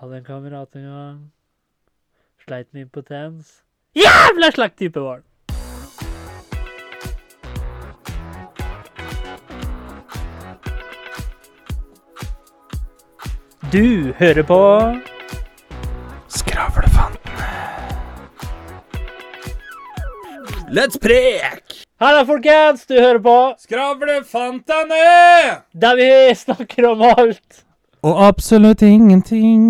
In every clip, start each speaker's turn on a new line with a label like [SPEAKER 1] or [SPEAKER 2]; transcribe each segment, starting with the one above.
[SPEAKER 1] Hadde en kamerat en gang. Sleit med impotens. Jævla slakt type var han! Du hører på
[SPEAKER 2] Skravlefantene. Let's prek!
[SPEAKER 1] Halla, folkens! Du hører på
[SPEAKER 2] Skravlefantene!
[SPEAKER 1] der vi snakker om alt.
[SPEAKER 2] Og absolutt ingenting.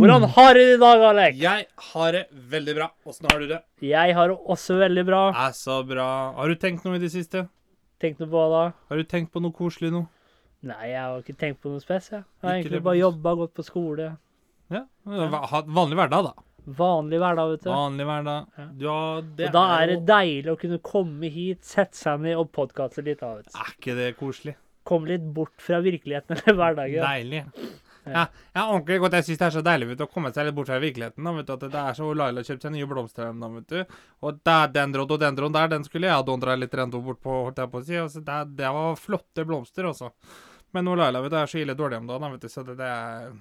[SPEAKER 1] Hvordan har du det i dag, Alek?
[SPEAKER 2] Jeg har det veldig bra. Åssen har du det?
[SPEAKER 1] Jeg har det også veldig bra.
[SPEAKER 2] Er så bra. Har du tenkt noe i det siste?
[SPEAKER 1] Tenkt noe på hva da?
[SPEAKER 2] Har du tenkt på noe koselig nå?
[SPEAKER 1] Nei, jeg har ikke tenkt på noe spes, jeg. Har
[SPEAKER 2] Ikke
[SPEAKER 1] egentlig
[SPEAKER 2] det,
[SPEAKER 1] bare jobba, gått på skole.
[SPEAKER 2] Ja. Vanlig hverdag, da.
[SPEAKER 1] Vanlig hverdag, vet du.
[SPEAKER 2] Vanlig hverdag.
[SPEAKER 1] Ja.
[SPEAKER 2] Ja, det
[SPEAKER 1] Og da er det deilig å kunne komme hit, sette seg ned og podkaste litt da, vet du.
[SPEAKER 2] Er ikke det koselig?
[SPEAKER 1] Komme litt bort fra virkeligheten eller hverdagen.
[SPEAKER 2] Deilig. Ja, jeg ordentlig godt. Jeg syns det er så deilig vet du, å komme seg litt bort fra virkeligheten. Da, vet du, at det er så Laila kjøpte seg nye blomster dagen, vet du. Og der, den rhododendron der, den skulle jeg ha dondra litt rento bort på, holdt jeg på å si. Altså, det, det var flotte blomster, altså. Men nå Laila vet du, er så ille dårlig om dagen, vet du, så det, det er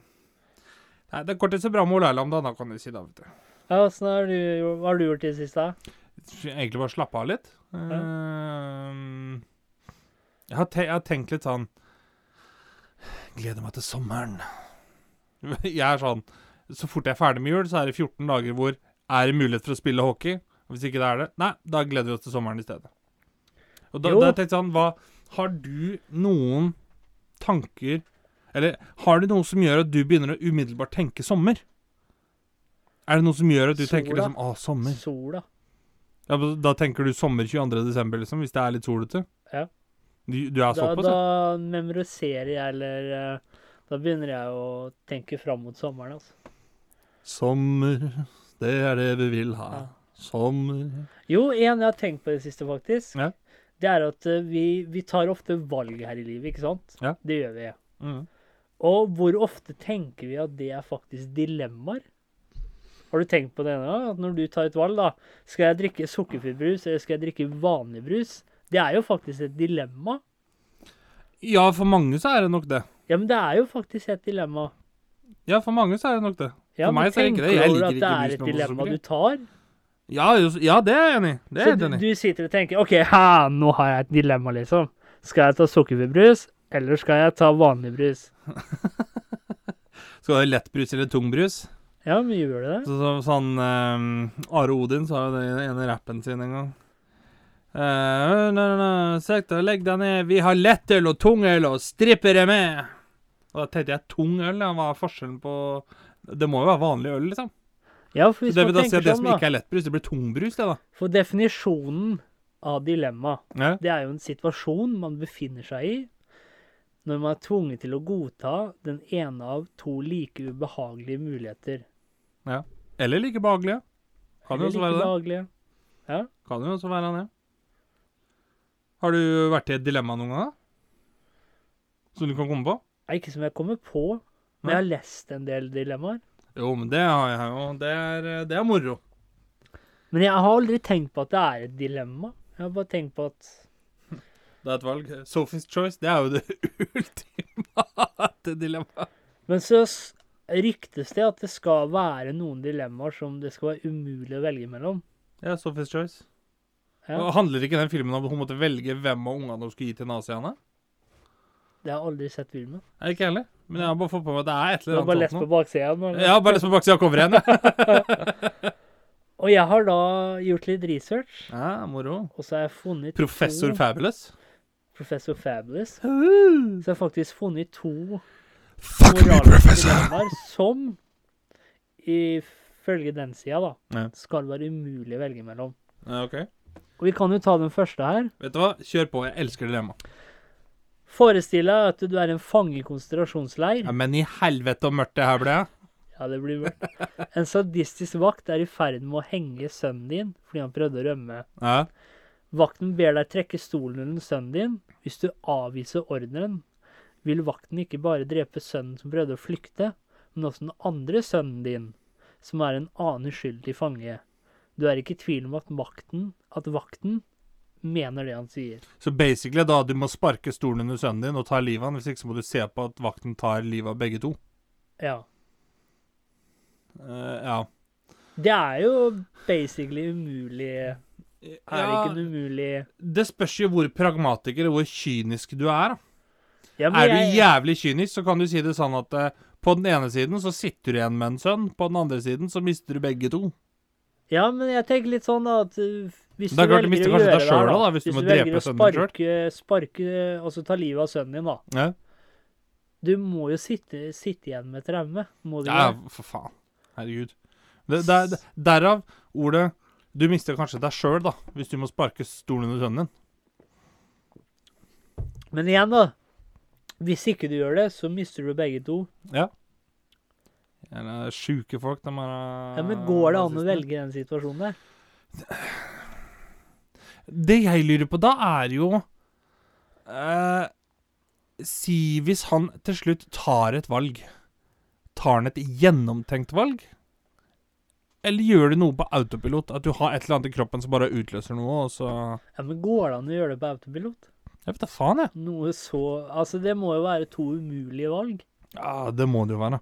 [SPEAKER 2] Nei, Det går ikke så bra med Laila om dagen, kan du si da, vet du.
[SPEAKER 1] Ja, Åssen har du, hva har du gjort i det siste?
[SPEAKER 2] Egentlig bare slappe av litt. Ehm, jeg, har jeg har tenkt litt sånn Gleder meg til sommeren. Jeg er sånn Så fort jeg er ferdig med jul, så er det 14 dager hvor er det mulighet for å spille hockey. Og hvis ikke det er det, nei, da gleder vi oss til sommeren i stedet. Og da, da har jeg tenkt sånn Hva Har du noen tanker Eller har du noe som gjør at du begynner å umiddelbart tenke sommer? Er det noe som gjør at du tenker
[SPEAKER 1] Sola.
[SPEAKER 2] liksom Å, sommer.
[SPEAKER 1] Sola.
[SPEAKER 2] Ja, Da tenker du sommer 22. desember, liksom, hvis det er litt solete?
[SPEAKER 1] Ja.
[SPEAKER 2] Du, du er
[SPEAKER 1] Da,
[SPEAKER 2] såpass,
[SPEAKER 1] da
[SPEAKER 2] ja?
[SPEAKER 1] memoriserer jeg, eller eh, Da begynner jeg å tenke fram mot sommeren, altså.
[SPEAKER 2] Sommer, det er det vi vil ha.
[SPEAKER 1] Ja.
[SPEAKER 2] Sommer
[SPEAKER 1] Jo, en jeg har tenkt på i det siste, faktisk.
[SPEAKER 2] Ja.
[SPEAKER 1] Det er at eh, vi, vi tar ofte valg her i livet, ikke sant?
[SPEAKER 2] Ja.
[SPEAKER 1] Det gjør vi.
[SPEAKER 2] mm.
[SPEAKER 1] Og hvor ofte tenker vi at det er faktisk dilemmaer? Har du tenkt på det nå? At når du tar et valg, da Skal jeg drikke sukkerfri brus, eller skal jeg drikke vanlig brus? Det er jo faktisk et dilemma.
[SPEAKER 2] Ja, for mange så er det nok det.
[SPEAKER 1] Ja, men det er jo faktisk et dilemma.
[SPEAKER 2] Ja, for mange så er det nok det.
[SPEAKER 1] Ja,
[SPEAKER 2] For meg så er det ikke det. Jeg liker
[SPEAKER 1] at det
[SPEAKER 2] ikke
[SPEAKER 1] er et dilemma du tar?
[SPEAKER 2] Ja, ja, det er jeg enig i. Det er
[SPEAKER 1] Så
[SPEAKER 2] jeg
[SPEAKER 1] du,
[SPEAKER 2] enig i.
[SPEAKER 1] du sitter og tenker OK, ha, nå har jeg et dilemma, liksom. Skal jeg ta sukkerbrus, eller skal jeg ta vanlig brus?
[SPEAKER 2] Skal du ha lettbrus eller tungbrus?
[SPEAKER 1] Ja, men gjør det det?
[SPEAKER 2] Så, så, sånn um, Are Odin sa jo det i den ene rappen sin en gang. Uh, no, no, no. Legg deg ned. Vi har lettøl og tungøl og strippere med. Og da tenkte jeg tung øl, ja, hva er forskjellen på Det må jo være vanlig øl, liksom.
[SPEAKER 1] Ja, for
[SPEAKER 2] Så
[SPEAKER 1] hvis
[SPEAKER 2] det
[SPEAKER 1] man
[SPEAKER 2] vil da si at det
[SPEAKER 1] sånn,
[SPEAKER 2] som
[SPEAKER 1] da
[SPEAKER 2] ikke er lettbrus, det blir tungbrus, det, da.
[SPEAKER 1] For definisjonen av dilemma,
[SPEAKER 2] Ja.
[SPEAKER 1] det er jo en situasjon man befinner seg i når man er tvunget til å godta den ene av to like ubehagelige muligheter. Ja.
[SPEAKER 2] Eller like behagelige. Kan jo
[SPEAKER 1] Eller
[SPEAKER 2] også
[SPEAKER 1] like
[SPEAKER 2] være det.
[SPEAKER 1] behagelige.
[SPEAKER 2] Kan jo også være det. Har du vært i et dilemma noen gang? Som du kan komme på?
[SPEAKER 1] Nei, Ikke som jeg kommer på, men jeg har lest en del dilemmaer.
[SPEAKER 2] Jo, men det har jeg jo. Det er, det er moro.
[SPEAKER 1] Men jeg har aldri tenkt på at det er et dilemma. Jeg har bare tenkt på at
[SPEAKER 2] Det er et valg. Sophie's choice, det er jo det ultimate dilemmaet.
[SPEAKER 1] Men så ryktes det at det skal være noen dilemmaer som det skal være umulig å velge mellom.
[SPEAKER 2] Ja, Sophie's choice.
[SPEAKER 1] Ja,
[SPEAKER 2] Og Handler ikke den filmen om at hun måtte velge hvem av ungene hun skulle gi til naziene?
[SPEAKER 1] Det har jeg aldri sett filmen.
[SPEAKER 2] Nei, Ikke heller. Men jeg har bare fått på meg at det er et
[SPEAKER 1] Du
[SPEAKER 2] eller
[SPEAKER 1] har bare
[SPEAKER 2] annet
[SPEAKER 1] lest på baksida.
[SPEAKER 2] har bare lest på baksida av coveret.
[SPEAKER 1] Og jeg har da gjort litt research,
[SPEAKER 2] Ja, moro.
[SPEAKER 1] og så har jeg funnet
[SPEAKER 2] Professor
[SPEAKER 1] to
[SPEAKER 2] Fabulous.
[SPEAKER 1] Professor Fabulous. Så jeg har faktisk funnet to
[SPEAKER 2] Fuck me, professor!
[SPEAKER 1] som ifølge den sida da,
[SPEAKER 2] Ja.
[SPEAKER 1] skal være umulig å velge mellom.
[SPEAKER 2] Ja, ok.
[SPEAKER 1] Og vi kan jo ta den første her.
[SPEAKER 2] Vet du hva? Kjør på. Jeg elsker dilemma.
[SPEAKER 1] Forestill deg at du er en fange i konsentrasjonsleir.
[SPEAKER 2] Ja, men i helvete og mørkt det her ble.
[SPEAKER 1] Ja, det blir mørkt. En sadistisk vakt er i ferd med å henge sønnen din fordi han prøvde å rømme.
[SPEAKER 2] Ja.
[SPEAKER 1] Vakten ber deg trekke stolen under sønnen din. Hvis du avviser ordren, vil vakten ikke bare drepe sønnen som prøvde å flykte, men også den andre sønnen din, som er en annen uskyldig fange. Du er ikke i tvil om at, makten, at vakten mener det han sier.
[SPEAKER 2] Så basically da, du må sparke stolen under sønnen din og ta livet av han, hvis ikke så må du se på at vakten tar livet av begge to.
[SPEAKER 1] Ja.
[SPEAKER 2] Uh, ja.
[SPEAKER 1] Det er jo basically umulig Er det ikke en umulig
[SPEAKER 2] det spørs jo hvor pragmatiker og hvor kynisk du er.
[SPEAKER 1] ja,
[SPEAKER 2] Er du
[SPEAKER 1] jeg-
[SPEAKER 2] jævlig kynisk, så kan du si det sånn at uh, på den ene siden så sitter du igjen med en sønn, på den andre siden så mister du begge to.
[SPEAKER 1] Ja, men jeg tenker litt sånn da at uh, hvis du
[SPEAKER 2] klart du mister
[SPEAKER 1] velger å
[SPEAKER 2] kanskje
[SPEAKER 1] gjøre
[SPEAKER 2] deg
[SPEAKER 1] det her,
[SPEAKER 2] da, hvis du må drepe
[SPEAKER 1] velger å sparke, sparke og så ta livet av sønnen din, da.
[SPEAKER 2] Ja,
[SPEAKER 1] Du må jo sitte, sitte igjen med traume. Må du
[SPEAKER 2] ja for faen. Herregud. Det, det, det, derav ordet Du mister kanskje deg sjøl, da, hvis du må sparke stolen under sønnen din.
[SPEAKER 1] Men igjen, da. Hvis ikke du gjør det, så mister du begge to.
[SPEAKER 2] Eller sjuke folk, de er
[SPEAKER 1] Ja, Men går det an å velge den situasjonen der?
[SPEAKER 2] Det jeg lurer på da, er jo eh, Si hvis han til slutt tar et valg. Tar han et gjennomtenkt valg? Eller gjør du noe på autopilot? At du har et eller annet i kroppen som bare utløser noe, og så
[SPEAKER 1] Ja, men Går det an å gjøre det på autopilot?
[SPEAKER 2] Jeg vet da faen, jeg.
[SPEAKER 1] Noe så Altså, det må jo være to umulige valg.
[SPEAKER 2] Ja, det må det jo være.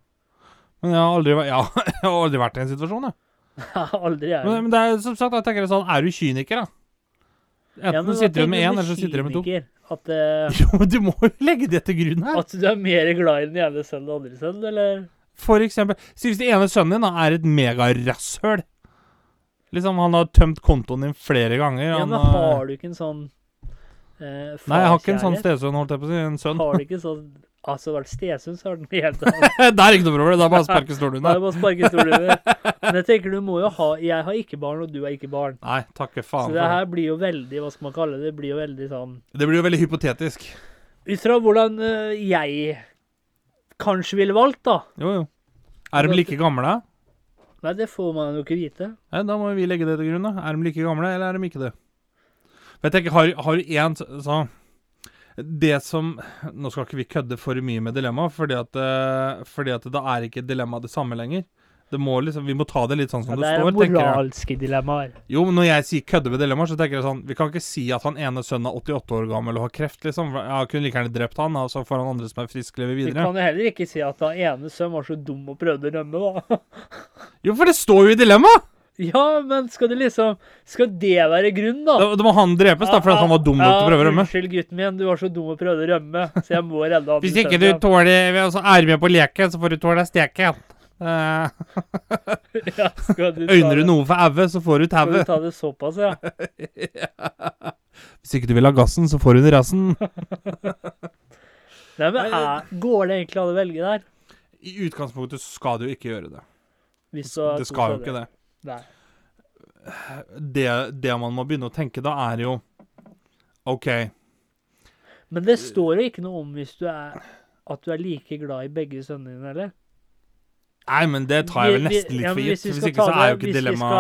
[SPEAKER 2] Men jeg har aldri, vært- ja, jeg har aldri vært i en situasjon, jeg.
[SPEAKER 1] Aldri er
[SPEAKER 2] Men, men det er som sagt, jeg tenker sånn, er du kyniker, da? Enten sitter du med én, eller så sitter du med to.
[SPEAKER 1] At, eh,
[SPEAKER 2] Jo, men du må jo legge det til grunn her.
[SPEAKER 1] at du er mer glad i den ene sønnen enn den andre sønnen, eller?
[SPEAKER 2] For eksempel, si hvis den ene sønnen din da, er et megarasshøl. Liksom, han har tømt kontoen din flere ganger.
[SPEAKER 1] Ja,
[SPEAKER 2] han
[SPEAKER 1] men
[SPEAKER 2] har-
[SPEAKER 1] du ikke en sånn eh,
[SPEAKER 2] Nei, jeg har ikke en sånn
[SPEAKER 1] farkjærlighet?
[SPEAKER 2] stesønn, holdt jeg på å si. En sønn.
[SPEAKER 1] Har du ikke sånn Altså, var det Stesund, så har den helt annet.
[SPEAKER 2] det er ikke noe problem, det er bare å sparke stolen
[SPEAKER 1] det bare sparke stolen. Men jeg tenker du må jo ha Jeg har ikke barn, og du har ikke barn.
[SPEAKER 2] Nei, takke faen Så det.
[SPEAKER 1] her blir jo veldig Hva skal man kalle det? Det blir jo veldig sånn
[SPEAKER 2] Det blir jo veldig hypotetisk.
[SPEAKER 1] Ut fra hvordan eh, jeg kanskje ville valgt, da.
[SPEAKER 2] Jo, jo. Er de like gamle?
[SPEAKER 1] Nei, det får man jo ikke vite.
[SPEAKER 2] Nei, da må vi legge det til grunn, da. Er de like gamle, eller er de ikke det? For jeg tenker, har, har du én så, så Det som Nå skal ikke vi kødde for mye med dilemma, fordi at, eh, fordi at da er ikke dilemmaet det samme lenger. Det må liksom, Vi må ta det litt sånn som
[SPEAKER 1] Ja,
[SPEAKER 2] det,
[SPEAKER 1] det
[SPEAKER 2] står. Det er
[SPEAKER 1] moralske dilemmaer.
[SPEAKER 2] Jo, men når jeg sier kødde med dilemmaer, så tenker jeg sånn Vi kan ikke si at han ene sønnen er 88 år gammel og har kreft, liksom. Jeg kunne like gjerne drept han, og så får han andre som er frisk, leve videre.
[SPEAKER 1] Vi kan jo heller ikke si at han ene sønnen var så dum og prøvde å rømme, da.
[SPEAKER 2] Jo, for det står jo i dilemmaet!
[SPEAKER 1] Ja, men skal det liksom Skal det være grunnen, da?
[SPEAKER 2] Da, da må han drepes, da, fordi han var dum nok til å prøve å rømme.
[SPEAKER 1] Unnskyld, gutten min, du var så dum og prøvde å rømme, så jeg må redde han.
[SPEAKER 2] Hvis ikke du tåler altså, er med på leken, så får du tåle steken. Uh,
[SPEAKER 1] ja, du
[SPEAKER 2] øyner du noe for aue, så får du
[SPEAKER 1] Skal du ta det såpass, ja?
[SPEAKER 2] Hvis ikke du vil ha gassen, så får du rassen.
[SPEAKER 1] Nei, men er, Går det egentlig an å velge der?
[SPEAKER 2] I utgangspunktet skal du ikke gjøre det. Det skal jo ikke det. Det. Det man må begynne å tenke da, er jo OK.
[SPEAKER 1] Men det står jo ikke noe om hvis du er at du er like glad i begge sønnene dine, eller?
[SPEAKER 2] Nei, men det tar jeg vel nesten litt for
[SPEAKER 1] gitt.
[SPEAKER 2] gitt.
[SPEAKER 1] hvis
[SPEAKER 2] Hvis ikke så er jo ikke
[SPEAKER 1] hvis vi
[SPEAKER 2] dilemma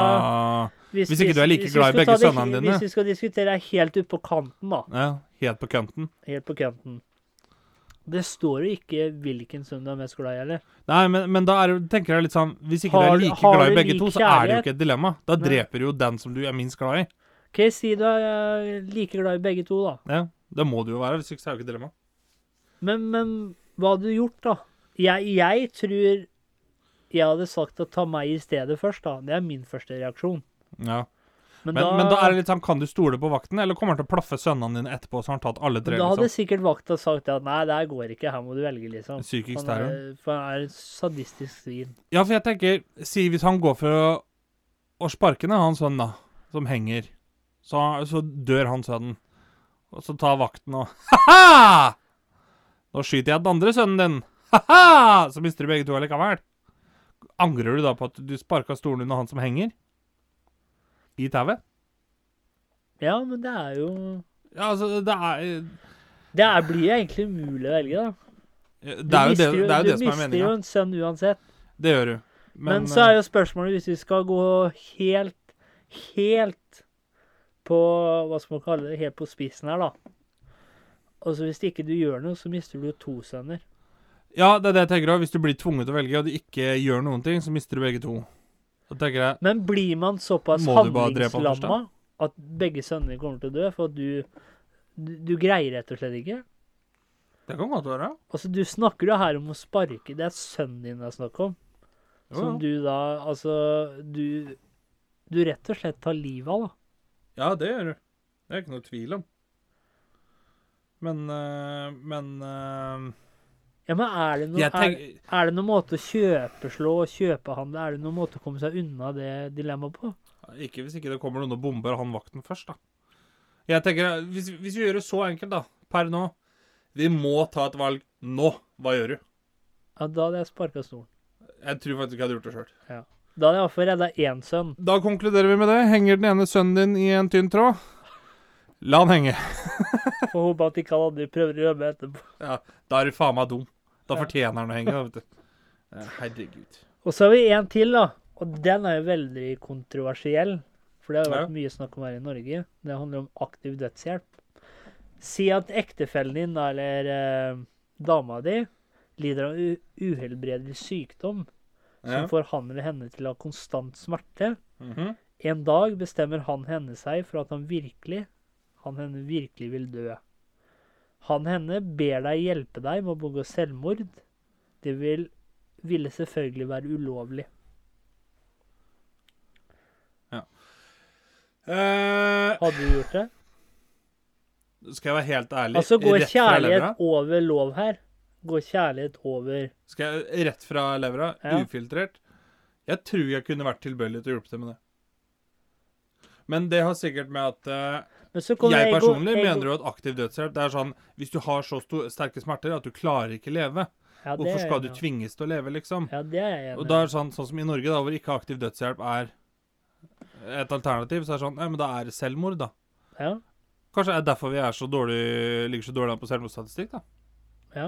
[SPEAKER 1] Hvis,
[SPEAKER 2] Hvis ikke du er like glad i begge sønnene dine.
[SPEAKER 1] Hvis vi skal diskutere helt ut på kanten, da.
[SPEAKER 2] Ja, helt på kanten.
[SPEAKER 1] Helt på kanten. Det står jo ikke hvilken sønn du er mest glad i, eller?
[SPEAKER 2] Nei, men, men da er, tenker jeg litt sånn Hvis ikke
[SPEAKER 1] Har-
[SPEAKER 2] du er like glad i begge
[SPEAKER 1] like
[SPEAKER 2] to, så er det jo ikke et dilemma. Da
[SPEAKER 1] Nei.
[SPEAKER 2] dreper du jo den som du er minst glad i.
[SPEAKER 1] OK, si du er eh, like glad i begge to, da.
[SPEAKER 2] Ja, Det må du jo være, hvis ikke så er det jo ikke et dilemma.
[SPEAKER 1] Men, men hva hadde du gjort, da? Jeg, jeg tror jeg hadde sagt å ta meg i stedet først, da. Det er min første reaksjon.
[SPEAKER 2] Ja.
[SPEAKER 1] Men,
[SPEAKER 2] Men,
[SPEAKER 1] da,
[SPEAKER 2] men da er det litt sånn, kan du stole på vakten, eller kommer han til å plaffe sønnene dine etterpå, så har han tatt alle tre?
[SPEAKER 1] da hadde
[SPEAKER 2] liksom?
[SPEAKER 1] sikkert vakta sagt at nei, det her går ikke, her må du velge, liksom.
[SPEAKER 2] Psykisk
[SPEAKER 1] Han er, for han er en sadistisk svin.
[SPEAKER 2] Ja, for jeg tenker, si hvis han går for å, å sparke ned han sønnen, da, som henger, så, så dør han sønnen. Og så tar vakten og Ha-ha! Nå skyter jeg den andre sønnen din. Ha-ha! Så mister du begge to allikevel. Angrer du da på at du sparka stolen under han som henger? I tauet?
[SPEAKER 1] Ja, men det er jo
[SPEAKER 2] Ja, altså, det er
[SPEAKER 1] Det er, blir egentlig umulig å velge, da.
[SPEAKER 2] Det
[SPEAKER 1] Du
[SPEAKER 2] er jo det, det, er jo det som er
[SPEAKER 1] Du mister jo en sønn uansett.
[SPEAKER 2] Det gjør du.
[SPEAKER 1] Men, så er jo spørsmålet, hvis vi skal gå helt, helt på Hva skal man kalle det? Helt på spissen her, da. Altså Hvis ikke du gjør noe, så mister du to sønner.
[SPEAKER 2] Ja, det er det jeg tenker òg. Hvis du blir tvunget til å velge, og du ikke gjør noen ting, så mister du begge to. Jeg
[SPEAKER 1] Men blir man såpass handlingslamma at begge sønner kommer til å dø for at du, du Du greier rett og slett ikke?
[SPEAKER 2] Det kan godt være.
[SPEAKER 1] Altså, du snakker jo her om å sparke. Det er sønnen din det er snakk om.
[SPEAKER 2] Jo,
[SPEAKER 1] Som
[SPEAKER 2] ja.
[SPEAKER 1] du da Altså, du Du rett og slett tar livet av, da.
[SPEAKER 2] Ja, det gjør du. Det er ikke noe tvil om. Men øh, Men øh,
[SPEAKER 1] Ja, men er det noen,
[SPEAKER 2] tenker,
[SPEAKER 1] er, er det noen måte å kjøpeslå og kjøpehandle Er det noen måte å komme seg unna det dilemmaet på?
[SPEAKER 2] Ikke hvis ikke det kommer noen og bomber han vakten først, da. Jeg tenker, hvis, hvis vi gjør det så enkelt, da, per nå Vi må ta et valg nå. Hva gjør du?
[SPEAKER 1] Ja, Da hadde jeg sparka stolen.
[SPEAKER 2] Jeg tror faktisk jeg hadde gjort det sjøl.
[SPEAKER 1] Da hadde jeg iallfall redda én sønn.
[SPEAKER 2] Da konkluderer vi med det. Henger den ene sønnen din i en tynn tråd? La han henge.
[SPEAKER 1] Får håpe at ikke han aldri prøver å rømme etterpå.
[SPEAKER 2] Ja, da er du faen meg dum. Da fortjener han å henge, vet du. Herregud.
[SPEAKER 1] Og så har vi en til, da. Og den er jo veldig kontroversiell. For det har jo vært
[SPEAKER 2] Ja.
[SPEAKER 1] mye snakk om her i Norge. Det handler om aktiv dødshjelp. Si at ektefellen din, eller eh, dama di, lider av uhelbredelig sykdom som
[SPEAKER 2] Ja.
[SPEAKER 1] får han eller henne til å ha konstant smerte.
[SPEAKER 2] Mhm.
[SPEAKER 1] En dag bestemmer han henne seg for at han virkelig, han henne virkelig vil dø. Han henne ber deg hjelpe deg med å begå selvmord. Det vil, ville selvfølgelig være ulovlig.
[SPEAKER 2] Eh,
[SPEAKER 1] Hadde du gjort det?
[SPEAKER 2] skal jeg være helt ærlig?
[SPEAKER 1] Altså, går
[SPEAKER 2] rett
[SPEAKER 1] kjærlighet over lov her? Går kjærlighet over
[SPEAKER 2] Skal jeg rett fra levra?
[SPEAKER 1] Ja.
[SPEAKER 2] Ufiltrert? Jeg tror jeg kunne vært tilbøyelig til å hjelpe til med det. Men det har sikkert med at Jeg personlig
[SPEAKER 1] jeg
[SPEAKER 2] mener jo at aktiv dødshjelp det er sånn Hvis du har så stor sterke smerter at du klarer ikke leve,
[SPEAKER 1] ja,
[SPEAKER 2] hvorfor skal du tvinges til å leve, liksom?
[SPEAKER 1] Ja, det er jeg enig
[SPEAKER 2] Og da er det sånn, sånn som i Norge, da, hvor ikke aktiv dødshjelp er et alternativ, så er det sånn Ja, men da er det selvmord, da.
[SPEAKER 1] Ja,
[SPEAKER 2] Kanskje det er derfor vi er så dårlig, ligger så dårlig an på selvmordsstatistikk, da.
[SPEAKER 1] ja.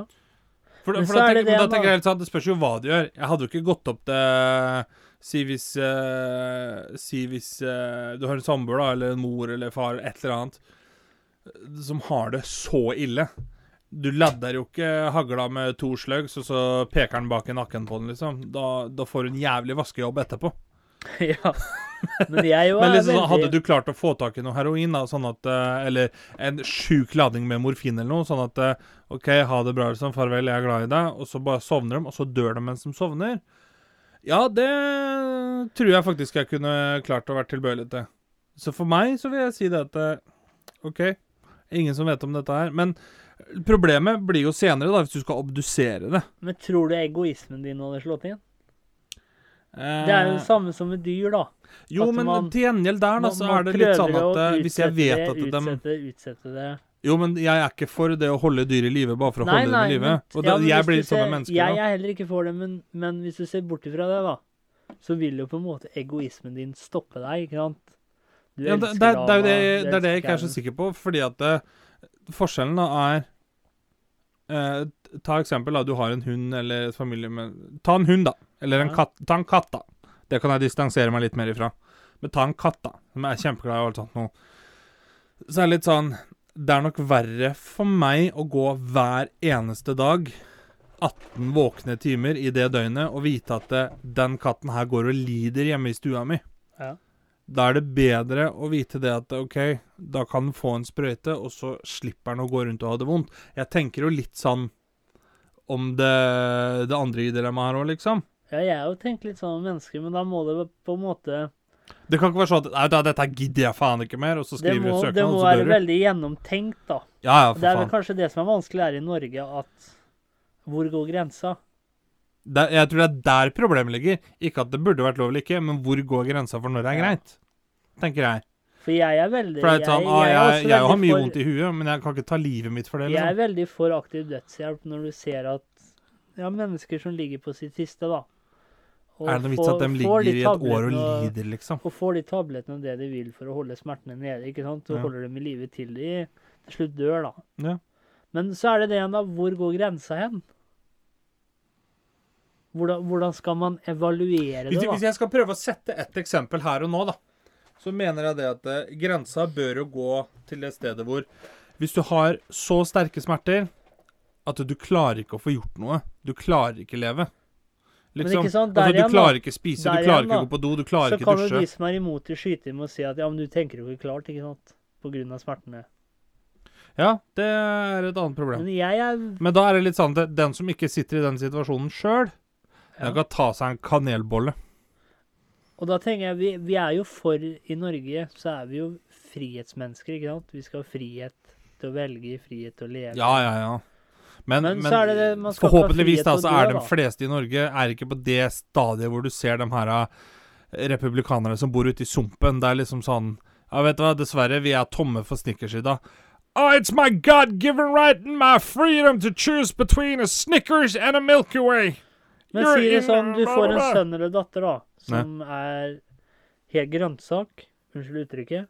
[SPEAKER 2] For, for da, tenker, det da tenker jeg helt sant, Det spørs jo hva du gjør. Jeg hadde jo ikke gått opp til Si hvis uh, Si hvis uh, du har en samboer, eller en mor eller far, et eller annet, som har det så ille. Du ladder jo ikke hagla med to slugs, og så peker den bak i nakken på den, liksom. Da, da får du en jævlig vaskejobb etterpå.
[SPEAKER 1] ja. Men jeg jo
[SPEAKER 2] Men
[SPEAKER 1] er
[SPEAKER 2] liksom, sånn, hadde du klart å få tak i noe heroin, da, sånn at eh, Eller en sjuk lading med morfin eller noe, sånn at OK, ha det bra, liksom. Farvel, jeg er glad i deg. Og så bare sovner de, og så dør de mens de sovner. Ja, det tror jeg faktisk jeg kunne klart å være tilbøyelig til. Så for meg så vil jeg si det at eh, OK, ingen som vet om dette her. Men problemet blir jo senere, da, hvis du skal obdusere det.
[SPEAKER 1] Men tror du egoismen din hadde slått inn?
[SPEAKER 2] Eh,
[SPEAKER 1] Det er jo det samme som med dyr, da.
[SPEAKER 2] Jo,
[SPEAKER 1] at
[SPEAKER 2] men
[SPEAKER 1] man-
[SPEAKER 2] til gjengjeld der, da, så er det litt sånn at
[SPEAKER 1] å
[SPEAKER 2] eh, hvis jeg vet at de
[SPEAKER 1] Utsette, utsette det.
[SPEAKER 2] Jo, men jeg er ikke for det å holde dyr i live bare for å
[SPEAKER 1] Nei,
[SPEAKER 2] holde
[SPEAKER 1] nei,
[SPEAKER 2] dem i live. Og
[SPEAKER 1] ja,
[SPEAKER 2] da, jeg blir litt sånn mennesker.
[SPEAKER 1] Jeg
[SPEAKER 2] da.
[SPEAKER 1] er heller ikke for det, men, men hvis du ser bort ifra det, da, så vil jo på en måte egoismen din stoppe deg, ikke sant? Du
[SPEAKER 2] Ja, det, det, det er det, det er det jeg ikke er så sikker på, fordi at eh, forskjellen da er eh, Ta eksempel, da. Du har en hund eller et familie med Ta en hund, da. Eller en
[SPEAKER 1] Ja.
[SPEAKER 2] katt. Ta en katt, da. Det kan jeg distansere meg litt mer ifra. Men ta en katt, da. Som er kjempeglad i alt sånt noe. Så er det litt sånn Det er nok verre for meg å gå hver eneste dag 18 våkne timer i det døgnet og vite at det, den katten her går og lider hjemme i stua mi.
[SPEAKER 1] Ja.
[SPEAKER 2] Da er det bedre å vite det at OK, da kan den få en sprøyte, og så slipper den å gå rundt og ha det vondt. Jeg tenker jo litt sånn om det, det andre dilemmaet her òg, liksom.
[SPEAKER 1] Ja, jeg har jo tenkt litt sånn om mennesker, men da må det på en måte
[SPEAKER 2] Det kan ikke være sånn at Nei, da, dette gidder jeg faen ikke mer, og så skriver du
[SPEAKER 1] må, det
[SPEAKER 2] søknad,
[SPEAKER 1] må
[SPEAKER 2] og så
[SPEAKER 1] være
[SPEAKER 2] dør du.
[SPEAKER 1] veldig gjennomtenkt, da.
[SPEAKER 2] Ja, ja,
[SPEAKER 1] Det er vel
[SPEAKER 2] faen.
[SPEAKER 1] kanskje det som er vanskelig her i Norge, at hvor går grensa?
[SPEAKER 2] Det, jeg tror det er der problemet ligger. Ikke at det burde vært lov eller ikke, men hvor går grensa for når det er greit? Tenker jeg.
[SPEAKER 1] For jeg er veldig
[SPEAKER 2] For det er sånn, jeg,
[SPEAKER 1] jeg,
[SPEAKER 2] jeg,
[SPEAKER 1] jeg,
[SPEAKER 2] jeg, har mye
[SPEAKER 1] for-
[SPEAKER 2] vondt i huet, men jeg kan ikke ta livet mitt for det.
[SPEAKER 1] Jeg er
[SPEAKER 2] Liksom.
[SPEAKER 1] veldig for aktiv dødshjelp når du ser at ja, mennesker som ligger på sitt siste, da. Og
[SPEAKER 2] Er det noe vits at de
[SPEAKER 1] ligger de
[SPEAKER 2] i et år og lider, liksom?
[SPEAKER 1] Og får de tablettene og det de vil for å holde smertene nede, ikke sant? Så
[SPEAKER 2] Ja.
[SPEAKER 1] holder dem i live til de til slutt dør, da.
[SPEAKER 2] Ja.
[SPEAKER 1] Men så er det det igjen, da. Hvor går grensa hen? Hvordan, hvordan skal man evaluere det, da?
[SPEAKER 2] hvis jeg skal prøve å sette et eksempel her og nå, da, så mener jeg det at eh, grensa bør jo gå til det stedet hvor Hvis du har så sterke smerter at du klarer ikke å få gjort noe, du klarer ikke leve Liksom.
[SPEAKER 1] sant,
[SPEAKER 2] altså, du klarer ikke spise, du klarer
[SPEAKER 1] igjen,
[SPEAKER 2] ikke gå på do, du klarer ikke dusje.
[SPEAKER 1] Så kan jo de som er imot det, skyte inn og si at ja, men du tenker jo ikke klart, ikke sant? På grunn av smertene.
[SPEAKER 2] Ja, det er et annet problem.
[SPEAKER 1] Men jeg er
[SPEAKER 2] Men da er det litt sånn at den som ikke sitter i den situasjonen sjøl, ja. kan ta seg en kanelbolle.
[SPEAKER 1] Og da tenker jeg, vi, vi er jo for I Norge så er vi jo frihetsmennesker, ikke sant? Vi skal ha frihet til å velge, frihet til å leve.
[SPEAKER 2] Ja, ja, ja. Men,
[SPEAKER 1] Men
[SPEAKER 2] men,
[SPEAKER 1] så det det,
[SPEAKER 2] forhåpentligvis da, så er de fleste i Norge er ikke på det stadiet hvor du ser de her eh, republikanerne som bor ute i sumpen. Det er liksom sånn Ja, vet du hva, dessverre, vi er tomme for Snickers i dag. Oh, it's my God-given right and my freedom to choose between a Snickers and a Milky Way.
[SPEAKER 1] Men
[SPEAKER 2] You're
[SPEAKER 1] si det sånn, du får en sønn eller datter da, som er helt grønnsak, unnskyld uttrykket,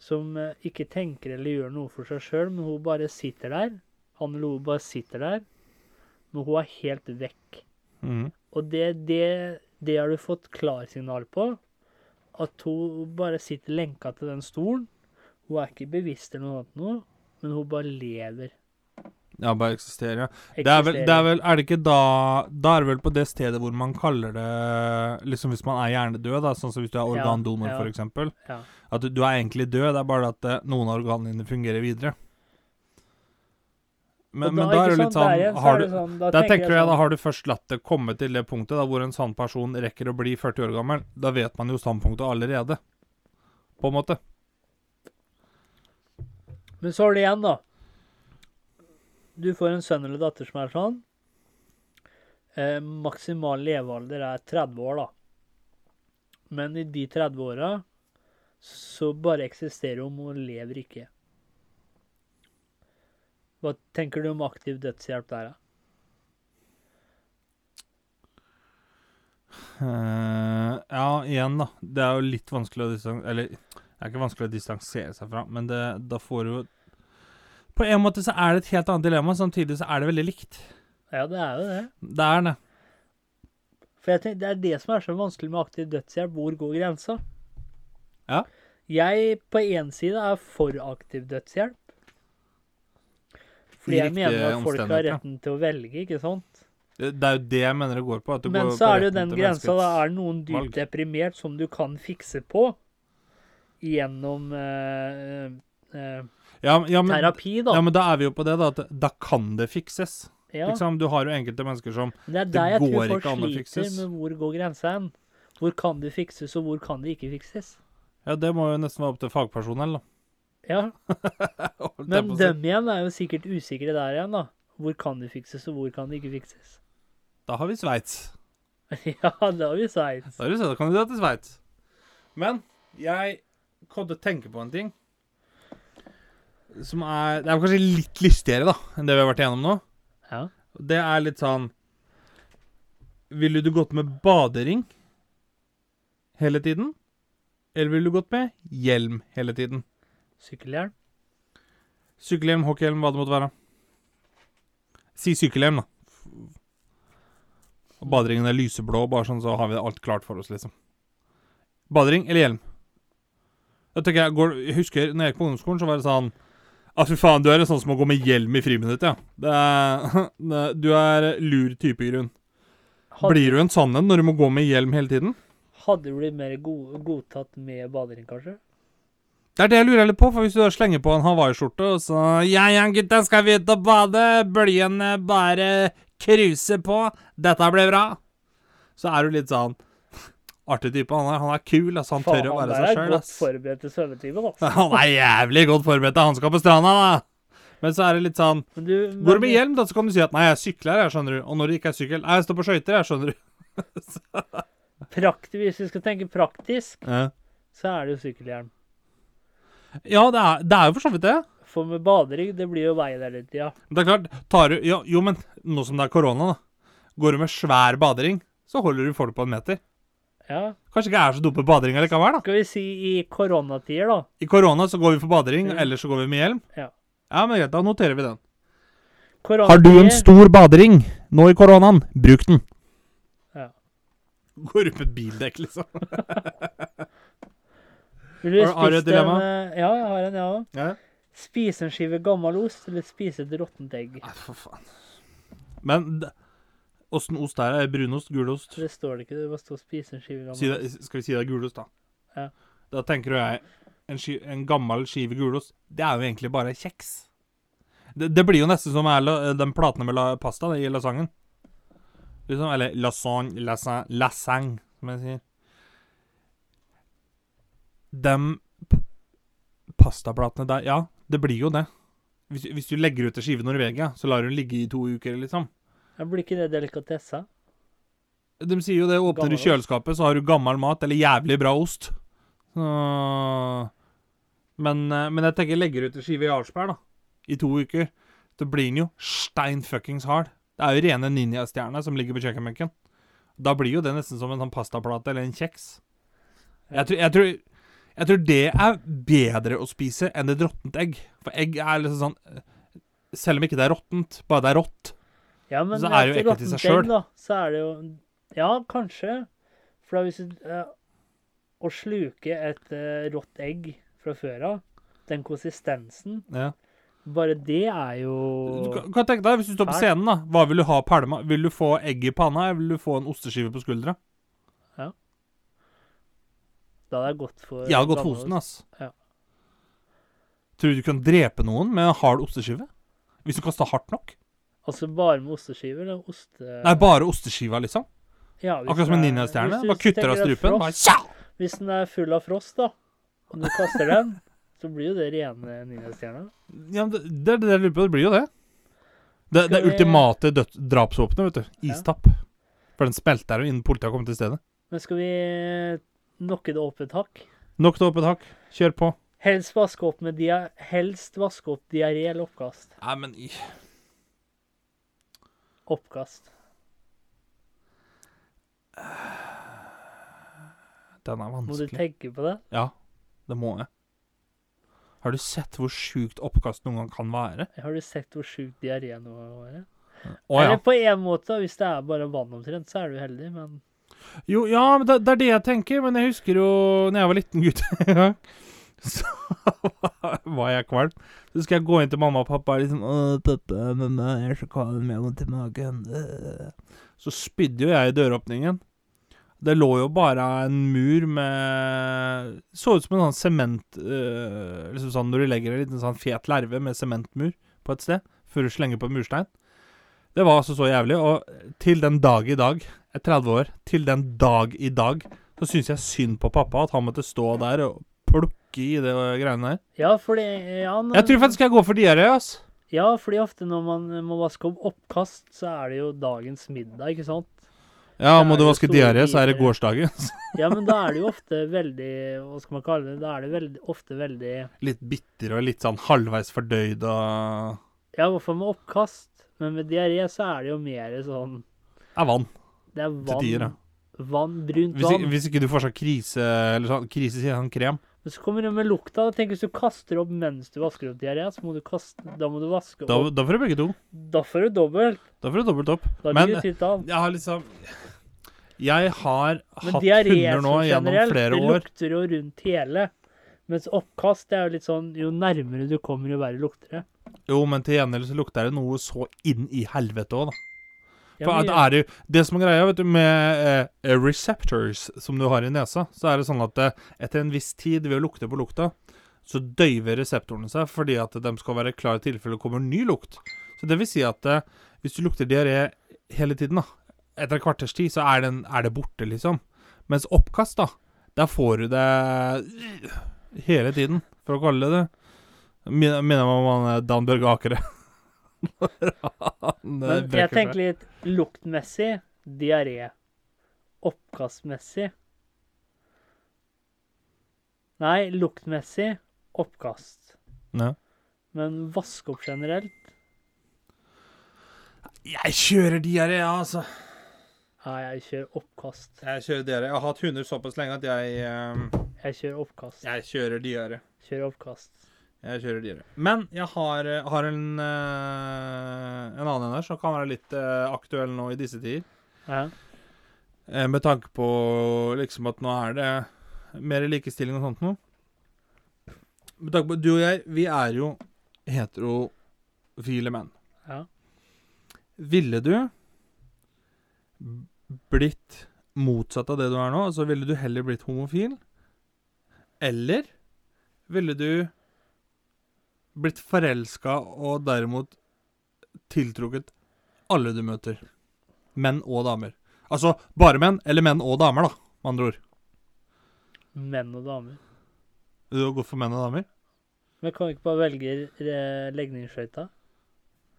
[SPEAKER 1] som eh, ikke tenker eller gjør noe for seg sjøl, men hun bare sitter der. Han eller bare sitter der, men hun er helt vekk.
[SPEAKER 2] Mm.
[SPEAKER 1] Og det, det, det har du fått klarsignal på. At hun bare sitter lenka til den stolen. Hun er ikke bevisst eller noe annet, men hun bare lever.
[SPEAKER 2] Ja, bare eksisterer, ja. Det er, vel, det er vel Er det ikke da Da er det vel på det stedet hvor man kaller det Liksom hvis man er hjernedød, da, sånn som hvis du er
[SPEAKER 1] Ja,
[SPEAKER 2] organdonor,
[SPEAKER 1] ja.
[SPEAKER 2] for eksempel.
[SPEAKER 1] Ja.
[SPEAKER 2] At du, du er egentlig død, det er bare at eh, noen av organene dine fungerer videre. Men,
[SPEAKER 1] Og
[SPEAKER 2] men da er det litt
[SPEAKER 1] sånn, der
[SPEAKER 2] sånn har du,
[SPEAKER 1] sånn,
[SPEAKER 2] Da
[SPEAKER 1] tenker
[SPEAKER 2] tenker jeg da
[SPEAKER 1] sånn,
[SPEAKER 2] har du først latt det komme til det punktet da hvor en sånn person rekker å bli 40 år gammel. Da vet man jo standpunktet allerede. På en måte.
[SPEAKER 1] Men så er det igjen, da. Du får en sønn eller datter som er sånn. Eh, maksimal levealder er 30 år, da. Men i de 30 åra så bare eksisterer hun, og lever ikke. Hva tenker du om aktiv dødshjelp der, da?
[SPEAKER 2] Uh, ja, igjen, da. Det er jo litt vanskelig å distansere Eller det er ikke vanskelig å distansere seg fra, men det, da får du jo På en måte så er det et helt annet dilemma, samtidig så er det veldig likt.
[SPEAKER 1] Ja, det er jo det.
[SPEAKER 2] Det er det.
[SPEAKER 1] For jeg tenker, Det er det som er så vanskelig med aktiv dødshjelp. Hvor går grensa?
[SPEAKER 2] Ja.
[SPEAKER 1] Jeg på én side er for aktiv dødshjelp. Fordi jeg mener at folk har retten til å velge, ikke sant?
[SPEAKER 2] Det det er jo det jeg mener det går på. Det
[SPEAKER 1] Men
[SPEAKER 2] går
[SPEAKER 1] så er det jo den grensa. Da er det noen dypt deprimert som du kan fikse på gjennom eh, eh,
[SPEAKER 2] ja, ja, men,
[SPEAKER 1] terapi, da.
[SPEAKER 2] ja, men da er vi jo på det, da. At da kan det fikses.
[SPEAKER 1] Ja,
[SPEAKER 2] Liksom, du har jo enkelte mennesker som
[SPEAKER 1] Det er
[SPEAKER 2] det
[SPEAKER 1] der jeg
[SPEAKER 2] går
[SPEAKER 1] tror folk
[SPEAKER 2] ikke an å
[SPEAKER 1] sliter med hvor går grensa hen. Hvor kan det fikses, og hvor kan det ikke fikses?
[SPEAKER 2] Ja, det må jo nesten være opp til fagpersonell, da.
[SPEAKER 1] Ja, Men dem igjen er jo sikkert usikre der igjen, da. Hvor kan det fikses, og hvor kan det ikke fikses?
[SPEAKER 2] Da har vi Sveits.
[SPEAKER 1] ja, da har vi Sveits.
[SPEAKER 2] Da, er du dra til Sveits. Men jeg å tenke på en ting som er Det er kanskje litt lystigere da enn det vi har vært igjennom nå.
[SPEAKER 1] Ja.
[SPEAKER 2] Det er litt sånn Ville du gått med badering hele tiden? Eller ville du gått med hjelm hele tiden?
[SPEAKER 1] Sykkelhjelm.
[SPEAKER 2] Sykkelhjelm, hockeyhjelm, hva det måtte være. Si sykkelhjelm, da. Og baderingen er lyseblå, bare sånn så har vi alt klart for oss, liksom. Badering eller hjelm? Tenker jeg, går, jeg husker når jeg gikk på ungdomsskolen, så var det sånn Ah, fy faen, du er en sånn som må gå med hjelm i friminuttet, ja. Det er, det, du er lur type, i grunn.
[SPEAKER 1] Hadde,
[SPEAKER 2] Blir du en sann en når du må gå med hjelm hele tiden?
[SPEAKER 1] hadde du blitt mer go godtatt med badering, kanskje?
[SPEAKER 2] Det er det jeg lurer litt på, for hvis du slenger på en hawaiiskjorte og så Ja, ja, gutta, skal vi ut og bade? Bølgene bare cruiser på. Dette blir bra. Så er du litt sånn Artig type. Han er, han er kul, altså. Han tør å være seg
[SPEAKER 1] er
[SPEAKER 2] sjøl,
[SPEAKER 1] godt forberedt til svømmetimen, altså.
[SPEAKER 2] Han er jævlig godt forberedt. Han skal på stranda, da. Men så er det litt sånn
[SPEAKER 1] Men du,
[SPEAKER 2] Går du med hjelm, da, så kan du si at 'nei, jeg sykler, jeg, skjønner du'. Og når det ikke er sykkel 'nei, jeg står på skøyter, jeg', skjønner du.
[SPEAKER 1] Praktisk, hvis vi skal tenke praktisk,
[SPEAKER 2] Ja,
[SPEAKER 1] så er det jo sykkelhjelm.
[SPEAKER 2] Ja det, er, det er jo for så vidt det.
[SPEAKER 1] For med badering, det blir jo vei der litt, ja.
[SPEAKER 2] Det er klart, tar du ja, Jo, men nå som det er korona, da. Går du med svær badering, så holder du folk på en meter.
[SPEAKER 1] Ja.
[SPEAKER 2] Kanskje ikke er så dumme badering likevel, da.
[SPEAKER 1] Skal vi si i koronatider, da.
[SPEAKER 2] I korona så går vi for badering,
[SPEAKER 1] Mm.
[SPEAKER 2] ellers så går vi med hjelm.
[SPEAKER 1] Ja.
[SPEAKER 2] Ja, men greit, da noterer vi den.
[SPEAKER 1] Koronatier.
[SPEAKER 2] Har du en stor badering nå i koronaen, bruk den.
[SPEAKER 1] Ja.
[SPEAKER 2] Går ut med bildekk, liksom.
[SPEAKER 1] Vil du
[SPEAKER 2] Har- har du et dilemma?
[SPEAKER 1] En, eh, ja, jeg har en, ja òg.
[SPEAKER 2] Ja.
[SPEAKER 1] Spise en skive gammel ost, eller spise et råttent egg?
[SPEAKER 2] Nei, for faen. Men åssen ost er det? Brunost? Gulost?
[SPEAKER 1] Det står det ikke, det bare står 'spise en skive gammel
[SPEAKER 2] Si det, skal vi si det er gulost, da?
[SPEAKER 1] Ja.
[SPEAKER 2] Da tenker jeg en, ski, en gammel skive gulost. Det er jo egentlig bare kjeks. Det, det blir jo nesten som den platene med la, pasta i lasagnen. liksom. Eller lasagne, lasagne, lasagne som jeg sier. De pastaplatene der Ja, det blir jo det. Hvis, hvis du legger ut en skive Norvegia, så lar du den ligge i to uker, liksom.
[SPEAKER 1] Ja, blir ikke det delikatesse?
[SPEAKER 2] De sier jo det. Åpner du kjøleskapet, så har du gammel mat eller jævlig bra ost. Så men, eh, men jeg tenker legger ut en skive Jarlsberg, da, i to uker, så blir den jo stein fuckings hard. Det er jo rene ninjastjerner som ligger på kjøkkenbenken. Da blir jo det nesten som en sånn pastaplate eller en kjeks. Jeg tror, jeg, tror, jeg tror det er bedre å spise enn et råttent egg. For egg er liksom sånn Selv om ikke det er råttent, bare det er rått.
[SPEAKER 1] Ja, men
[SPEAKER 2] Så er det jo ekkelt i seg
[SPEAKER 1] sjøl.
[SPEAKER 2] selv.
[SPEAKER 1] Så er det jo Ja, kanskje. For da hvis du eh, Å sluke et uh, rått egg fra før av, den konsistensen,
[SPEAKER 2] Ja.
[SPEAKER 1] bare det er
[SPEAKER 2] Du
[SPEAKER 1] jo
[SPEAKER 2] kan, kan tenke deg, Hvis du står på scenen, da hva vil du ha pælma? Vil du få egg i panna, eller vil du få en osteskive på skuldra?
[SPEAKER 1] Da hadde jeg gått for
[SPEAKER 2] Jeg hadde gått for
[SPEAKER 1] osten,
[SPEAKER 2] ass.
[SPEAKER 1] Ja.
[SPEAKER 2] Tror du du kan drepe noen med en hard osteskive? Hvis du kaster hardt nok?
[SPEAKER 1] Altså bare med osteskiver? Eller oste...
[SPEAKER 2] Nei, bare osteskiva, liksom?
[SPEAKER 1] Ja,
[SPEAKER 2] Akkurat som en
[SPEAKER 1] er-
[SPEAKER 2] ninjastjerne? Bare kutter av strupen?
[SPEAKER 1] frost,
[SPEAKER 2] Bare!
[SPEAKER 1] Hvis den er full av frost, da, og du kaster den, så blir jo det rene ninjastjerna.
[SPEAKER 2] Ja, det, det, det, det blir jo det. Det, det
[SPEAKER 1] vi-
[SPEAKER 2] ultimate drapsvåpenet, vet du.
[SPEAKER 1] Ja.
[SPEAKER 2] Istapp. For den smelter jo innen politiet har kommet til stedet.
[SPEAKER 1] Men skal vi nokke et opp hakk?
[SPEAKER 2] Nok et åpent hakk. Kjør på.
[SPEAKER 1] Helst vaske opp med dia helst vaske opp diaré eller oppkast.
[SPEAKER 2] Nei, men i-
[SPEAKER 1] Oppkast.
[SPEAKER 2] Den er
[SPEAKER 1] Må du
[SPEAKER 2] vanskelig.
[SPEAKER 1] tenke på det?
[SPEAKER 2] Ja, det må jeg. Har du sett hvor sjukt oppkast noen gang kan være?
[SPEAKER 1] Har du sett hvor sjukt diaré nå er?
[SPEAKER 2] Å ja.
[SPEAKER 1] Eller på en måte, hvis det er bare vann omtrent, så er du heldig, men
[SPEAKER 2] Jo, ja, det, det er det jeg tenker. Men jeg husker jo når jeg var liten gutt en gang, så var jeg kvalm. Så skal jeg gå inn til mamma og pappa og liksom Å, pappa, mamma, jeg er så kvalm, jeg har i magen. øh». Så spydde jo jeg i døråpningen. Det lå jo bare en mur med Så ut som en sånn sement øh, Liksom sånn når du legger en liten sånn fet lerve med sementmur på et sted, før du slenger på en murstein. Det var altså så jævlig. Og til den dag i dag, jeg er 30 år, til den dag i dag, så syns jeg synd på pappa at han måtte stå der og plukke i det greiene der.
[SPEAKER 1] Ja, fordi ja, når,
[SPEAKER 2] Jeg tror faktisk jeg går for diaré, ass.
[SPEAKER 1] ja, fordi ofte når man må vaske opp oppkast, så er det jo dagens middag, ikke sant?
[SPEAKER 2] Ja, må du vaske diaré, så er det gårsdagens.
[SPEAKER 1] Ja, men da er det jo ofte veldig Hva skal man kalle det? Da er det veldig, ofte veldig
[SPEAKER 2] Litt bitter og litt sånn halvveis fordøyd og
[SPEAKER 1] Ja, i hvert fall med oppkast. Men med diaré så er det jo mer sånn Det
[SPEAKER 2] er vann.
[SPEAKER 1] Det er
[SPEAKER 2] Til tider,
[SPEAKER 1] ja. Vann, brunt
[SPEAKER 2] Hvis,
[SPEAKER 1] vann.
[SPEAKER 2] hvis ikke du får sånn krise Eller sånn krise, sier han sånn krem.
[SPEAKER 1] Men så kommer det med lukta. Tenk hvis du kaster opp mens du vasker opp diaré, så må du kaste Da må du vaske opp.
[SPEAKER 2] da får du begge to.
[SPEAKER 1] Da får du dobbelt.
[SPEAKER 2] Da får du dobbelt opp.
[SPEAKER 1] Da
[SPEAKER 2] Men-. Jeg har liksom Jeg har
[SPEAKER 1] Men
[SPEAKER 2] hatt hunder nå
[SPEAKER 1] sånn
[SPEAKER 2] gjennom
[SPEAKER 1] generelt,
[SPEAKER 2] flere
[SPEAKER 1] det lukter jo rundt hele. Mens oppkast det er jo litt sånn Jo nærmere du kommer, jo verre lukter det.
[SPEAKER 2] Jo, men til gjengjeld så lukter det noe så inn i helvete òg, da.
[SPEAKER 1] Ja, men
[SPEAKER 2] at er det, det som er greia vet du, med eh, receptors som du har i nesa, så er det sånn at eh, etter en viss tid ved å lukte på lukta, så døyver reseptorene seg fordi at de skal være klar i tilfelle det kommer ny lukt. Så det vil si at eh, hvis du lukter diaré hele tiden, da, etter et kvarters tid, så er, den, er det borte, liksom. Mens oppkast, da, der får du det hele tiden, for å kalle det det. Min- Minner meg om han eh, Dan Børge Akere. Han, eh,
[SPEAKER 1] Men
[SPEAKER 2] brekker
[SPEAKER 1] jeg
[SPEAKER 2] seg.
[SPEAKER 1] tenker litt luktmessig diaré. Oppkastmessig Nei, luktmessig oppkast.
[SPEAKER 2] Ja.
[SPEAKER 1] Men vaske opp generelt
[SPEAKER 2] Jeg kjører diaré, ja, altså.
[SPEAKER 1] Nei, jeg kjører oppkast.
[SPEAKER 2] Jeg kjører diaré. Jeg har hatt hunder såpass lenge at jeg ehm,
[SPEAKER 1] Jeg kjører oppkast.
[SPEAKER 2] Jeg kjører diaré.
[SPEAKER 1] Kjører oppkast.
[SPEAKER 2] Jeg kjører dyre. Men jeg har, eh, har en, eh, en annen en her som kan være litt eh, aktuell nå i disse tider.
[SPEAKER 1] Ja.
[SPEAKER 2] Med tanke på liksom at nå er det mer likestilling og sånt noe. Med tanke på Du og jeg, vi er jo heterofile menn.
[SPEAKER 1] ja.
[SPEAKER 2] Ville du blitt motsatt av det du er nå? Altså ville du heller blitt homofil? Eller ville du blitt forelska og derimot tiltrukket alle du møter? menn og damer. Altså bare menn, eller menn og damer, da, med andre ord.
[SPEAKER 1] Menn og damer.
[SPEAKER 2] Du har gått for menn og damer?
[SPEAKER 1] Men kan vi ikke bare velge eh, legningsskøyta?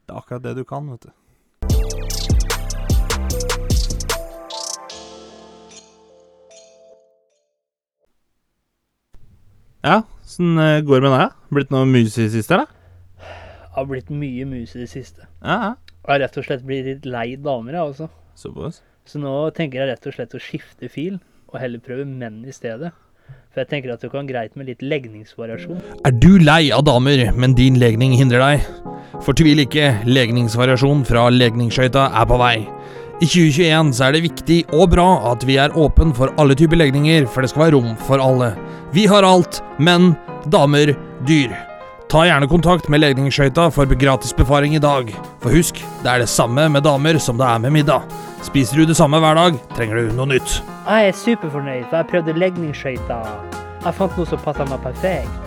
[SPEAKER 2] Det er akkurat det du kan, vet du. Ja, åssen eh, går det med deg? Blitt noe mus i det siste, eller?
[SPEAKER 1] Har blitt mye mus i det siste.
[SPEAKER 2] Ja, ja.
[SPEAKER 1] Jeg har rett og slett blitt litt lei damer, jeg også.
[SPEAKER 2] Såpass.
[SPEAKER 1] Så nå tenker jeg rett og slett å skifte fil, og heller prøve menn i stedet. For jeg tenker at det kan greit med litt legningsvariasjon.
[SPEAKER 3] Er du lei av damer, men din legning hindrer deg? Fortvil ikke, legningsvariasjon fra legningsskøyta er på vei. I 2021 så er det viktig og bra at vi er åpen for alle typer legninger, for det skal være rom for alle. Vi har alt, menn, damer, dyr. Ta gjerne kontakt med legningsskøyta for gratis befaring i dag. For husk, det er det samme med damer som det er med middag. Spiser du det samme hver dag, trenger du noe nytt.
[SPEAKER 1] Jeg er superfornøyd, for jeg prøvde legningsskøyta. Jeg fant noe som passet meg perfekt.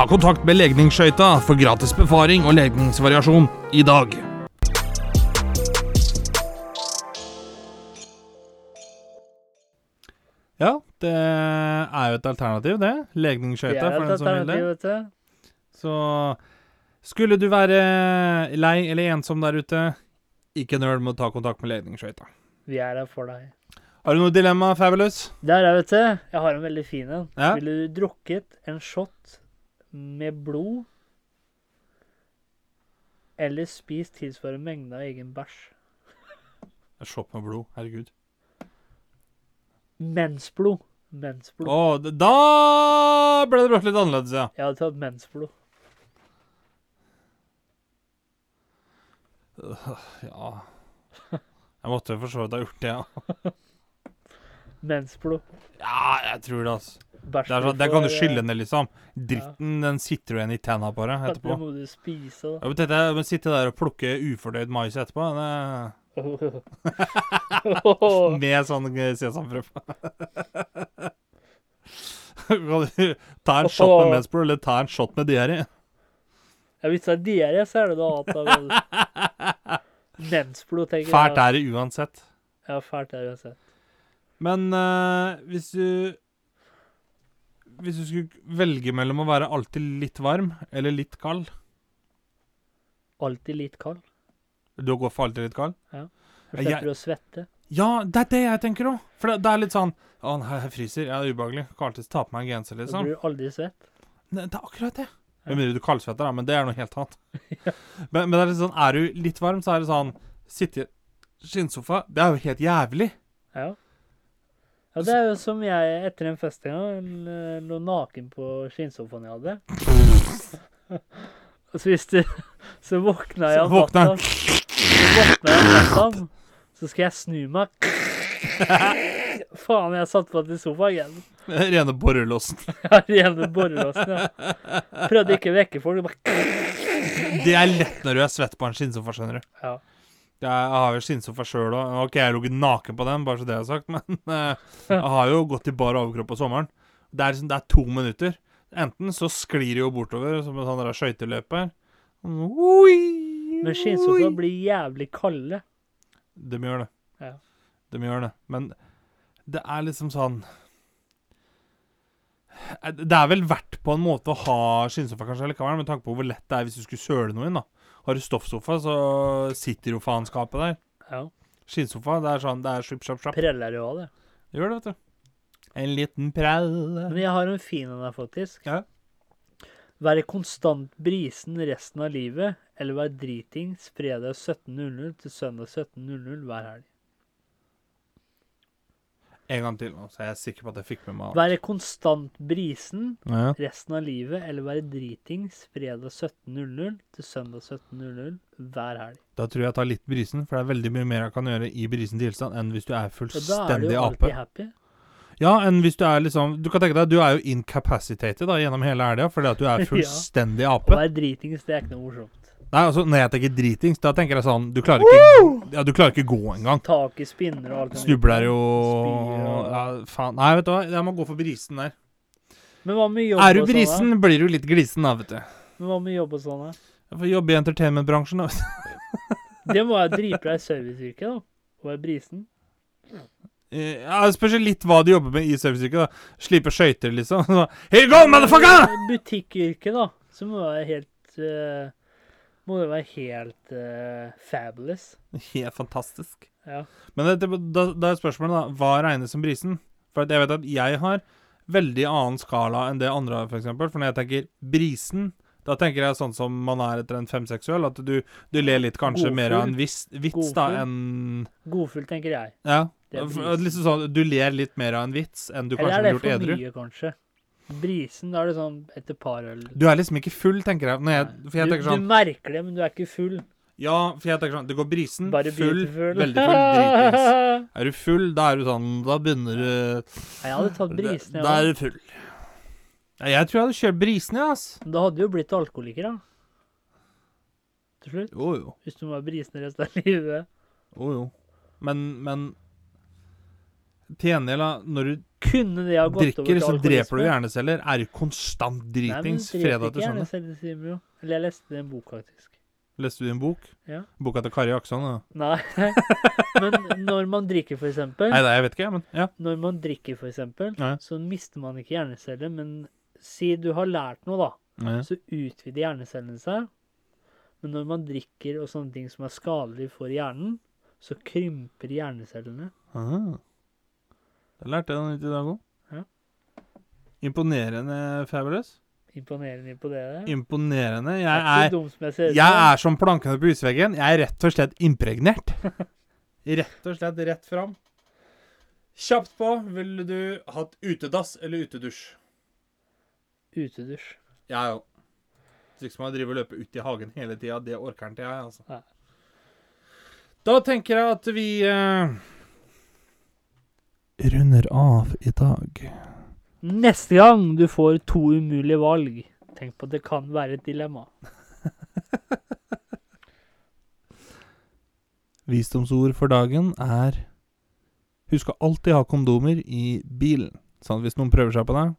[SPEAKER 3] Ta kontakt med legningsskøyta for gratis befaring og legningsvariasjon i dag.
[SPEAKER 2] Ja, det er jo et alternativ, det. Legningsskøyta, for den som vil det.
[SPEAKER 1] vet du.
[SPEAKER 2] Så skulle du være lei eller ensom der ute, ikke nøl med å ta kontakt med legningsskøyta.
[SPEAKER 1] Vi er der for deg.
[SPEAKER 2] Har du noe dilemma, Fabulous?
[SPEAKER 1] Der er, vet du. Jeg har en veldig fin en.
[SPEAKER 2] Ja.
[SPEAKER 1] Ville du drukket en shot med blod eller spist tilsvarende mengde av egen bæsj?
[SPEAKER 2] En Shot med blod, herregud.
[SPEAKER 1] Mensblod. Mensblod.
[SPEAKER 2] Å, da ble det brått litt annerledes, ja.
[SPEAKER 1] Jeg hadde tatt mensblod.
[SPEAKER 2] Ja Jeg måtte for så vidt ha gjort det, ja.
[SPEAKER 1] Mensblod.
[SPEAKER 2] Ja, jeg tror det, altså. Det, er det kan du skylle
[SPEAKER 1] eh,
[SPEAKER 2] ned, liksom. Dritten den sitter jo igjen i tenna på deg
[SPEAKER 1] Det må du spise,
[SPEAKER 2] Ja, men dette, men Sitte der og plukke ufordøyd mais etterpå, det,
[SPEAKER 1] da.
[SPEAKER 2] med sånn eh, sesamfrø. Kan du ta en shot med mensblod, eller ta en shot med diaré?
[SPEAKER 1] Ja, hvis det er diaré, så er det noe annet. Mensblod, tenker
[SPEAKER 2] Fælt er det uansett.
[SPEAKER 1] Ja, fælt er det uansett.
[SPEAKER 2] Men uh, hvis du Hvis du skulle velge mellom å være alltid litt varm eller litt kald
[SPEAKER 1] Alltid litt kald.
[SPEAKER 2] Du går for alltid litt kald?
[SPEAKER 1] Du
[SPEAKER 2] Jeg-
[SPEAKER 1] slipper å svette.
[SPEAKER 2] Ja, det er det jeg tenker òg. For det, det er litt sånn Å, nei, jeg fryser. Ja, det er ubehagelig. Kan alltid ta på meg en genser, liksom.
[SPEAKER 1] Da blir du aldri svett.
[SPEAKER 2] Ne, det er akkurat det.
[SPEAKER 1] Ja.
[SPEAKER 2] Med mindre du kaldsvetter, da, men det er noe helt annet. men, men det er litt sånn Er du litt varm, så er det sånn Sitte i skinnsofa Det er jo helt jævlig.
[SPEAKER 1] Ja. Ja, det er jo som jeg etter en fest en gang lå naken på skinnsofaen jeg hadde. Og så du Så våkna jeg
[SPEAKER 2] våkna
[SPEAKER 1] natta. Jeg om så skal jeg snu meg. Faen, jeg satt på til sofaen igjen.
[SPEAKER 2] Rene borrelåsen.
[SPEAKER 1] ja, Rene borrelåsen, ja. Prøvde ikke å vekke folk.
[SPEAKER 2] Det er lett når du er svett på en skinnsofa, skjønner du.
[SPEAKER 1] Ja.
[SPEAKER 2] Jeg har jo skinnsofa sjøl òg. Ok, jeg har ligget naken på den, bare så det er sagt, men eh, jeg har jo gått i bar overkropp på sommeren. Det er, liksom, det er to minutter. Enten så sklir det jo bortover som en sånn skøyteløper. Oi,
[SPEAKER 1] Men skinnsofa blir jævlig kalde.
[SPEAKER 2] De gjør det.
[SPEAKER 1] Ja.
[SPEAKER 2] De gjør det. Men det er liksom sånn Eh, Det er vel verdt på en måte å ha skinnsofa kanskje likevel, med tanke på hvor lett det er hvis du skulle søle noe inn. da. Har du stoffsofa, så sitter jo faenskapet der.
[SPEAKER 1] Ja.
[SPEAKER 2] Skinnsofa, det er sånn, det er sjupp, sjapp, sjapp.
[SPEAKER 1] Preller jo av det.
[SPEAKER 2] Det gjør det, vet du. En liten prell.
[SPEAKER 1] Men jeg har en fin en der, faktisk.
[SPEAKER 2] Ja.
[SPEAKER 1] Være konstant brisen resten av livet, eller være dritings fredag 17.00 til søndag 17.00 hver helg.
[SPEAKER 2] En gang til, nå, så er jeg sikker på at jeg fikk med meg alt.
[SPEAKER 1] Være konstant brisen
[SPEAKER 2] Ja.
[SPEAKER 1] resten av livet, eller være dritings fredag 17.00 til søndag 17.00 hver helg.
[SPEAKER 2] Da tror jeg jeg tar litt brisen, for det er veldig mye mer jeg kan gjøre i brisen tilstand enn hvis du er
[SPEAKER 1] fullstendig ape. da er du jo alltid ape. happy.
[SPEAKER 2] Ja, enn hvis du er liksom Du kan tenke deg, du er jo incapacitated da gjennom hele helga fordi at du er
[SPEAKER 1] Ja.
[SPEAKER 2] fullstendig ape.
[SPEAKER 1] er dritings, det er ikke noe morsomt.
[SPEAKER 2] Nei, altså, når jeg tenker dritings, da tenker jeg sånn Du klarer ikke Ja, du klarer ikke gå engang.
[SPEAKER 1] Taket spinner og alt
[SPEAKER 2] Snubler jo
[SPEAKER 1] og-
[SPEAKER 2] ja, Faen. Nei, vet du hva, jeg må gå for brisen der.
[SPEAKER 1] Men hva med jobb
[SPEAKER 2] Er du
[SPEAKER 1] brisen, sånn?
[SPEAKER 2] brisen, blir du litt glisen da, vet du.
[SPEAKER 1] Men hva med jobb og sånn? da?
[SPEAKER 2] Jeg får jobbe i entertainmentbransjen, da.
[SPEAKER 1] Det må være dritbra i serviceyrket, da. Å være brisen.
[SPEAKER 2] Eh, Ja, Det spørs litt hva de jobber med i serviceyrket. Slipe skøyter, liksom. Here you go, motherfucker!
[SPEAKER 1] Butikkyrket, da. Så må det være helt uh, Må det være helt uh, fabulous.
[SPEAKER 2] Helt fantastisk.
[SPEAKER 1] Ja.
[SPEAKER 2] Men det, da, da er spørsmålet, da. Hva regnes som brisen? For jeg vet at jeg har veldig annen skala enn det andre har, for eksempel. For når jeg tenker brisen, da tenker jeg sånn som man er etter en fem-seks. At du, du ler litt kanskje mer av en
[SPEAKER 1] Godfull.
[SPEAKER 2] viss, vits da
[SPEAKER 1] Godfull.
[SPEAKER 2] enn
[SPEAKER 1] Godfull, tenker jeg.
[SPEAKER 2] Ja.
[SPEAKER 1] Det
[SPEAKER 2] Liksom sånn, du ler litt mer av en vits enn du
[SPEAKER 1] Eller
[SPEAKER 2] kanskje
[SPEAKER 1] er det for
[SPEAKER 2] edru.
[SPEAKER 1] mye, kanskje? Brisen, da er det sånn etter par øl.
[SPEAKER 2] Du er liksom ikke full, tenker jeg. Jeg jeg
[SPEAKER 1] du,
[SPEAKER 2] tenker sånn
[SPEAKER 1] du merker det, men du er ikke full.
[SPEAKER 2] Ja, for jeg tenker sånn Det går brisen,
[SPEAKER 1] Bare
[SPEAKER 2] full,
[SPEAKER 1] beautiful.
[SPEAKER 2] veldig full, dritings. Er du full, da er du sånn Da begynner du
[SPEAKER 1] jeg hadde tatt brisen,
[SPEAKER 2] Da
[SPEAKER 1] jeg
[SPEAKER 2] er du full. Ja, jeg tror jeg hadde kjørt brisen, jeg, ass.
[SPEAKER 1] Da hadde du jo blitt alkoholiker, da. Til slutt.
[SPEAKER 2] Jo, jo.
[SPEAKER 1] Hvis du må være brisen resten av livet.
[SPEAKER 2] Jo, jo. Men, men Til gjengjeld, når du drikker, så dreper du hjerneceller. Er du konstant
[SPEAKER 1] Nei,
[SPEAKER 2] dritings
[SPEAKER 1] dreper
[SPEAKER 2] fredag til søndag?
[SPEAKER 1] Eller jeg leste en bok, faktisk.
[SPEAKER 2] Leste du en bok?
[SPEAKER 1] Ja.
[SPEAKER 2] Boka til Kari Akson? Da.
[SPEAKER 1] Nei. men når man drikker, for eksempel
[SPEAKER 2] Nei, nei, jeg vet ikke, men ja.
[SPEAKER 1] Når man drikker, for eksempel,
[SPEAKER 2] Nei.
[SPEAKER 1] så mister man ikke hjerneceller, men si du har lært noe, da.
[SPEAKER 2] Nei.
[SPEAKER 1] så utvider hjernecellene seg. Men når man drikker og sånne ting som er skadelig for hjernen, så krymper hjernecellene.
[SPEAKER 2] Ah. Da lærte jeg noe nytt i dag òg.
[SPEAKER 1] Ja.
[SPEAKER 2] Imponerende, Fabulous.
[SPEAKER 1] Imponerende
[SPEAKER 2] imponerende.
[SPEAKER 1] Imponerende.
[SPEAKER 2] Jeg er,
[SPEAKER 1] er, jeg
[SPEAKER 2] er som plankene på husveggen. Jeg er rett og slett impregnert. Rett og slett rett fram. Kjapt på. Ville du hatt utedass eller utedusj?
[SPEAKER 1] Utedusj.
[SPEAKER 2] Jeg òg. Hvis ikke må jeg drive og løpe ut i hagen hele tida. Det orker ikke jeg, altså.
[SPEAKER 1] Nei.
[SPEAKER 2] Da tenker jeg at vi eh, runder av i dag.
[SPEAKER 1] Neste gang du får to umulige valg, tenk på at det kan være et dilemma.
[SPEAKER 2] Visdomsord for dagen er Husk å alltid ha kondomer i bilen. Sånn at hvis noen prøver seg på deg,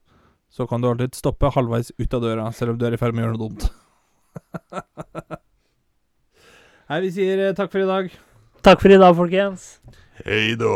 [SPEAKER 2] så kan du alltid stoppe halvveis ut av døra, selv om du er i ferd med å gjøre noe dumt. Nei, vi sier eh, takk for i dag.
[SPEAKER 1] Takk for i dag, folkens.
[SPEAKER 2] Hei da.